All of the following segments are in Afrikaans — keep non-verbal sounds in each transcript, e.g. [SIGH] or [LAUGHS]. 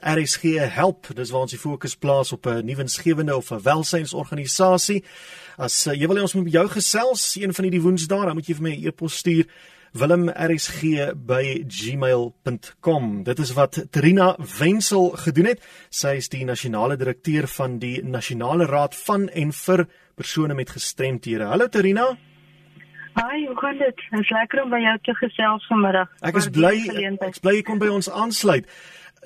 RSG help. Dis waar ons die fokus plaas op 'n nuwensgewende of 'n welsynsorganisasie. As uh, jy wil hê ons moet met jou gesels een van hierdie woensdae, dan moet jy vir my 'n e-pos stuur wilmrsg@gmail.com. Dit is wat Trina Wenzel gedoen het. Sy is die nasionale direkteur van die Nasionale Raad van en vir persone met gestremthede. Hallo Trina. Hi, hoe gaan dit? Dit is lekker om by jou te gesels vanmiddag. Ek is bly ek is bly jy kom by ons aansluit.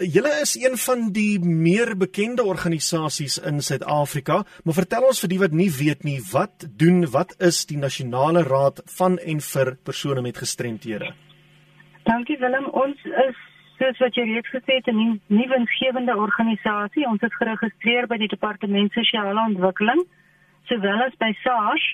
Julle is een van die meer bekende organisasies in Suid-Afrika, maar vertel ons vir die wat nie weet nie, wat doen wat is die Nasionale Raad van en vir persone met gestremthede? Dankie Willem, ons is soos wat jy reeds gesê het 'n nuwe winsgewende organisasie. Ons is geregistreer by die Departement Sosiale Ontwikkeling sowel as by SARS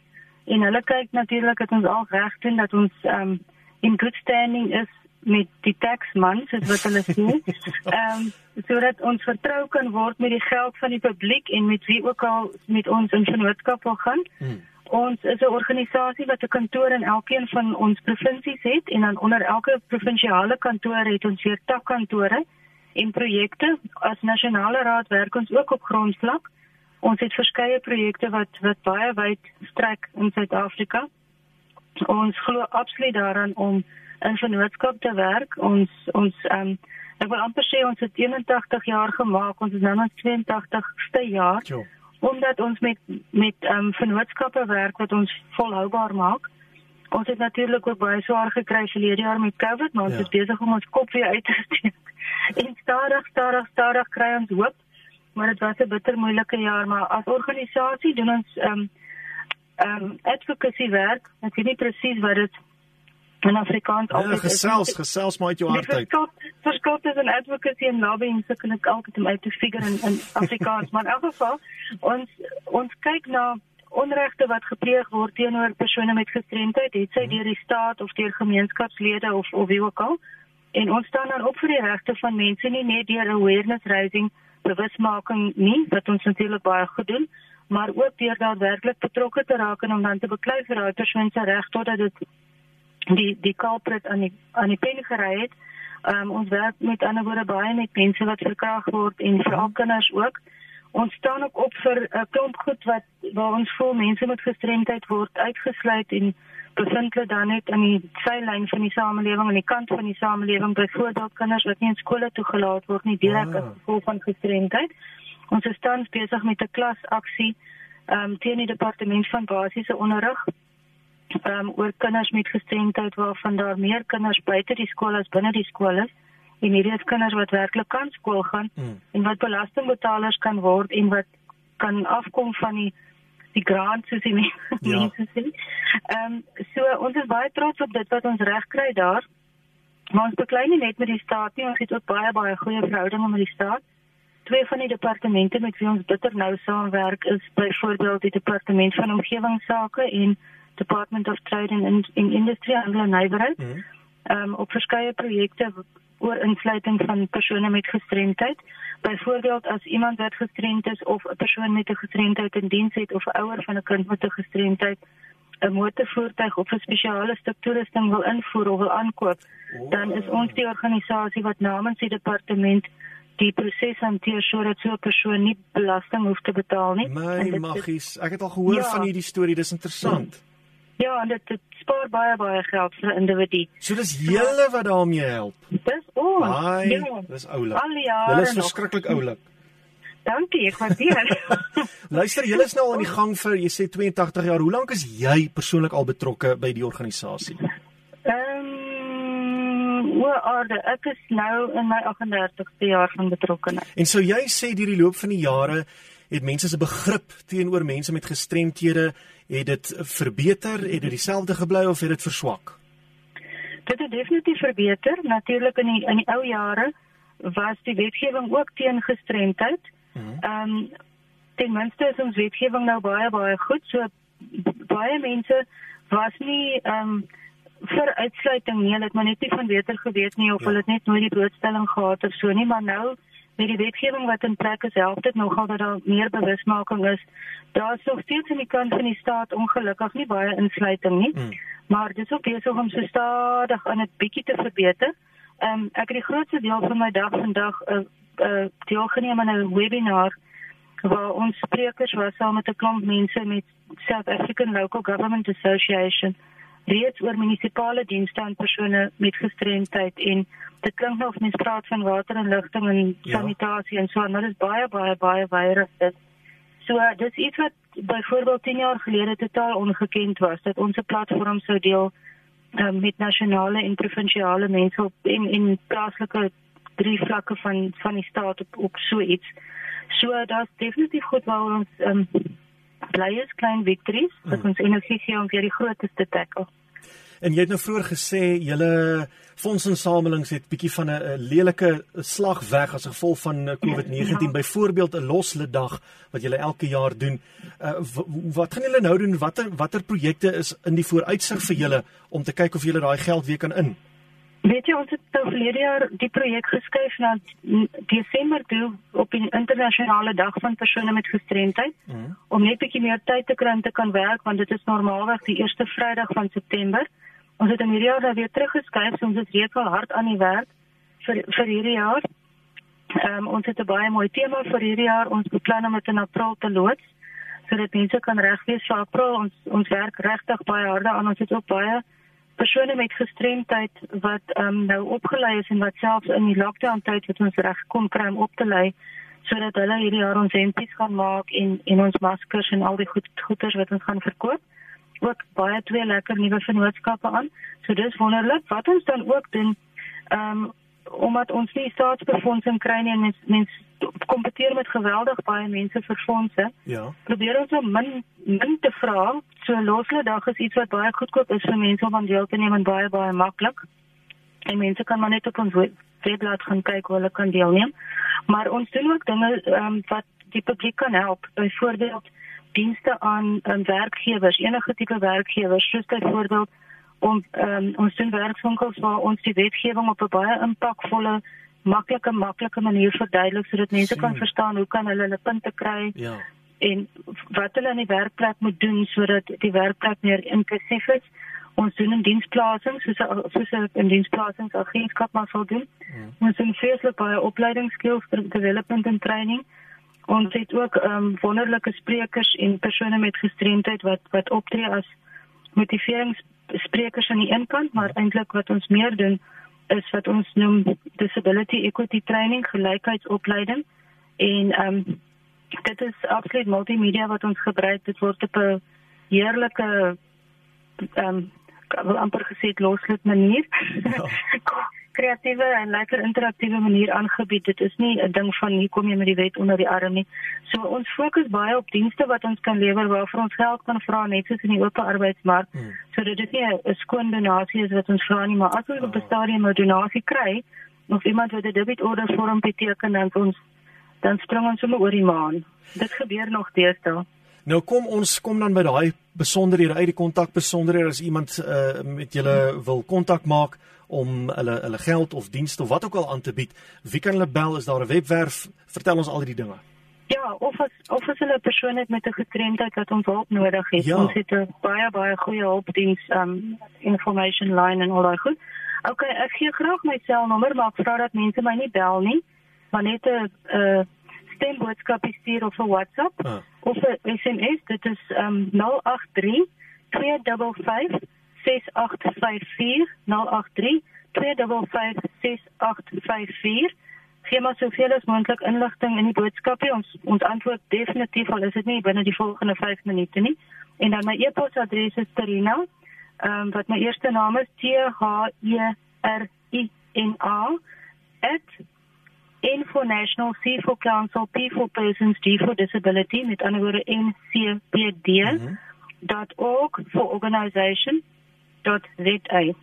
en hulle kyk natuurlik dat ons al reg doen dat ons um in good standing is met die taxman soos wat hulle sê. [LAUGHS] Ehm um, sodat ons vertrou kan word met die geld van die publiek en met wie ook al met ons in vennootskap wil gaan. Hmm. Ons is 'n organisasie wat 'n kantoor in elkeen van ons provinsies het en dan onder elke provinsiale kantoor het ons weer takkantore en projekte. As nasionale raad werk ons ook op grondvlak. Ons het verskeie projekte wat wat baie wyd strek in Suid-Afrika. Ons glo absoluut daaraan om in vennootskap te werk. Ons ons ehm um, ek wil amper sê ons het 81 jaar gemaak. Ons is nou aan 82ste jaar. Jo. Omdat ons met met ehm um, vennootskappe werk wat ons volhoubaar maak. Ons het natuurlik ook baie swaar gekry verlede jaar met COVID, maar ons ja. is besig om ons kop weer uit te steek. [LAUGHS] En stadig, stadig, stadig kry ons hoop. Maar dit was 'n bitter moeilike jaar, maar as organisasie doen ons ehm um, ehm um, advocacy werk. Ek weet nie presies wat dit in Afrikaans ja, altyd ja, gesels, is. gesels maar uit jou hart uit. Verskot is 'n advocacy en lobbying so kan ek altyd om uit te figure in, in Afrikaans, maar in elk geval ons ons kyk na onregte wat gepleeg word teenoor persone met gestremdheid, het sy mhm. deur die staat of deur gemeenskapslede of of wie ook al. En ons staan dan op vir die regte van mense nie net deur awareness raising, bewusmaking nie, wat ons natuurlik baie goed doen, maar ook deur daadwerklik betrokke te raak en om dan te beklei vir daai persoon se reg totdat dit die die culprit aan die aan die pen gery het. Um, ons werk met ander woorde baie met mense wat verkrag word en veral kinders ook. Ons staan ook op vir 'n uh, klomp goed wat waar ons voel mense met gestremdheid word uitgesluit en bevind hulle dan net in die sylyn van die samelewing aan die kant van die samelewing byvoorbeeld kinders wat nie in skole toegelaat word nie direk as gevolg van gestremdheid. Ons is tans besig met 'n klasaksie um, teen die departement van basiese onderrig um, oor kinders met gestremdheid waarvan daar meer kinders buite die skool as binne die skool is en hierdie is kinders wat werklik kan skool gaan mm. en wat belastingbetalers kan word en wat kan afkom van die die grant soos die [LAUGHS] mense ja. sê. Ehm um, so ons is baie trots op dit wat ons reg kry daar. Maar ons beklei nie net met die staat nie, ons het ook baie baie goeie verhoudinge met die staat. Twee van die departemente met wie ons bitter nou saamwerk is byvoorbeeld die departement van omgewingsake en Department of Trade and in Industry Anglo Neighborhood. Mhm. Ehm mm um, op verskeie projekte oor insluiting van persone met gestremdheid. Byvoorbeeld as iemand wat gestremd is of 'n persoon met 'n gestremdheid in diens het of 'n ouer van 'n kind met 'n gestremdheid 'n motorvoertuig of 'n spesiale stuk toerusting wil invoer of wil aankoop, oh. dan is ons die organisasie wat namens die departement die proses hanteer sodat so 'n persoon nie belasting hoef te betaal nie. My magies, ek het al gehoor ja, van hierdie storie, dis interessant. Ja. Ja, en dit, dit spaar baie baie geld vir 'n individu. So dis julle wat daarmee help. Dis ons. Ai, ja. Dis oulik. Hulle is verskriklik oulik. Dankie, ek waardeer. [LAUGHS] Luister, julle is nou al in die gang vir jy sê 82 jaar. Hoe lank is jy persoonlik al betrokke by die organisasie? Ehm um, oor orde, ek is nou in my 38ste jaar van betrokkeheid. En so jy sê deur die loop van die jare het mense se begrip teenoor mense met gestremthede het dit verbeter, het dit dieselfde gebly of het dit verswak? Dit het definitief verbeter. Natuurlik in die in die ou jare was die wetgewing ook teen gestremdheid. Mhm. Ehm um, ten minste is ons wetgewing nou baie baie goed. So baie mense was nie ehm um, vir uitsluiting nie. Hulle het maar net nie van beter geweet nie of ja. hulle het net nooit die blootstelling gehad of so nie, maar nou met die wetgewing wat in plek is, help dit nogal dat daar meer bewusmaking is. Daar is nog steeds in die kant van die staat ongelukkig nie baie insluiting nie. Hmm. Maar dis ook besig om so stadig aan 'n bietjie te verbeter. Ehm um, ek het die grootste deel van my dag vandag uh, uh, deelgeneem aan 'n webinar waar ons sprekers was saam met 'n klomp mense met South African Local Government Association reeds oor munisipale dienste aan persone met gestremdheid en dit klink nou of mens praat van water en ligting en ja. sanitasie en so maar dit is baie baie baie baie dit. So dis iets wat byvoorbeeld 10 jaar gelede totaal ongekend was dat ons 'n platform sou deel um, met nasionale en provinsiale mense op in in plaaslike drie vlakke van van die staat op op so iets. So daar's definitief goed waar ons um, bly is klein victories wat hmm. ons energie gee om weer die grootes te tackle. En jy het nou vroeër gesê julle fondsinsamelings het bietjie van 'n lelike slag weg as gevolg van eh, COVID-19, ja. byvoorbeeld 'n loslede dag wat julle elke jaar doen. Uh, wat gaan julle nou doen? Watter watter projekte is in die vooruitsig vir julle om te kyk of julle daai geld weer kan in? Weet jy ons het nou verlede jaar die projek geskuif na Desember toe op die internasionale dag van persone met gestremdheid mm. om net bietjie meer tyd te kry om te kan werk want dit is normaalweg die eerste Vrydag van September. Ons het in hierdie jaar weer teruggeskuif, so ons is reeds al hard aan die werk vir vir hierdie jaar. Ehm um, ons het 'n baie mooi tema vir hierdie jaar. Ons beplan om dit in April te loods sodat mense kan reg wees vir April. Ons ons werk regtig baie harde aan. Ons het ook baie persone met gestremdheid wat ehm um, nou opgelei is en wat selfs in die lockdown tyd het ons reg kom kry om op te lei sodat hulle hierdie jaar ons hempies gaan maak en en ons maskers en al die goed goeders wat ons gaan verkoop. Ook baie twee lekker nuwe vennootskappe aan. So dis wonderlik. Wat ons dan ook doen ehm um, omdat ons nie staatsbefondsing kry nie en mens mens kompeteer met geweldig baie mense vir fondse. Ja. Probeer ons om min min te vra. So loslede dag is iets wat baie goedkoop is vir mense om aan deel te neem en baie baie maklik. En mense kan maar net op ons webblad gaan kyk hoe hulle kan deelneem. Maar ons doen ook dinge um, wat die publiek kan help. Byvoorbeeld dienste aan aan werkgewers, enige tipe werkgewers, soos byvoorbeeld om um, ons doen werkswinkels waar ons die wetgewing op 'n baie impakvolle maklike maklike manier verduidelik sodat mense kan verstaan hoe kan hulle hulle punte kry ja. en wat hulle in die werkplek moet doen sodat die werkplek meer inklusief is. Ons doen in diensplasings soos soos 'n diensplasings agentskap maar sou doen. Hmm. Ons doen feeslik baie opleidingsskills development en training. Ons het ook ehm um, wonderlike sprekers en persone met gestremdheid wat wat optree as motiverings sprekers aan die een kant, maar eintlik wat ons meer doen is wat ons noem disability equity training, gelykheidsopleiding en ehm um, dit is absoluut multimedia wat ons gebruik. Dit word op 'n heerlike ehm um, amper gesê loslid manier. Ja. [LAUGHS] kreatiewe en lekker interaktiewe manier aangebied. Dit is nie 'n ding van hier kom jy met die wet onder die arm nie. So ons fokus baie op dienste wat ons kan lewer waarvoor ons geld kan vra net soos in die oop arbeidsmark. Hmm. So dit is nie 'n skoon donasie is wat ons vra nie, maar as ons op 'n stadium 'n donasie kry of iemand wat 'n debitorder vorm beteken dan ons dan spring ons sommer oor die maan. Dit gebeur nog deesdae. Nou kom ons kom dan by daai besonderhede uit die kontak besonderhede as iemand uh, met julle wil kontak maak om hulle hulle geld of dienste of wat ook al aan te bied. Wie kan hulle bel? Is daar 'n webwerf? Vertel ons al die dinge. Ja, of as of as hulle 'n persoon het met 'n gestremdheid wat ons hulp nodig het. Ja. Ons het 'n baie baie goeie hulpdiens um information line en al daai goed. OK, ek gee graag my selnommer, maar ek vra dat mense my nie bel nie, maar net 'n uh stemboodskap stuur of 'n WhatsApp ah. of 'n SMS. Dit is um 083 255 0832556854 gee maar soveel as moontlik inligting in die boodskapie. Ons ons antwoord definitief al is dit nie binne die volgende 5 minute nie. En dan my e-posadres is Terina um, wat my eerste naam is T H E R I N A info national c for council p for persons d for disability met ander woorde n c p d mm -hmm. .org for organization www.rsg.za.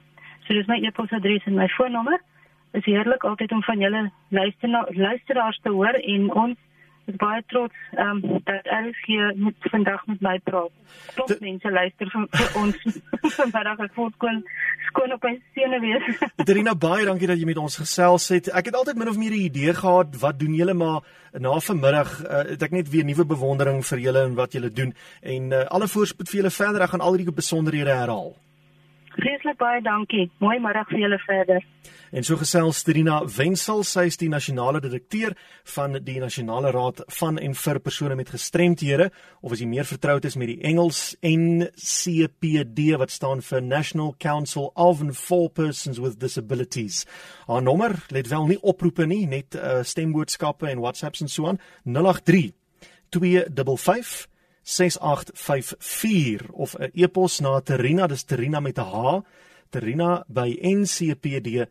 So dis my e-posadres en my foonnommer. Is heerlik altyd om van julle luisteraars te hoor en ons is baie trots um, dat RSG met vandag met my praat. Tot mense luister vir, vir ons [LAUGHS] vandag ek voel kon skoon op my sene wees. [LAUGHS] Terina baie dankie dat jy met ons gesels het. Ek het altyd min of meer 'n idee gehad wat doen julle maar na vanmiddag uh, het ek net weer nuwe bewondering vir julle en wat julle doen en uh, alle voorspoed vir julle verder. Ek gaan al die besonderhede herhaal. Vreeslik baie dankie. Mooi middag vir julle verder. En so gesels Trina Wenzel, sy is die nasionale direkteur van die Nasionale Raad van en vir persone met gestremthede of as jy meer vertroud is met die Engels NCPD wat staan vir National Council of and for Persons with Disabilities. Haar nommer, let wel nie oproepe nie, net uh, stemboodskappe en WhatsApps en so aan 083 255 6854 of 'n e-pos na Terina, dis Terina met 'n H, terina by ncpd.org.za.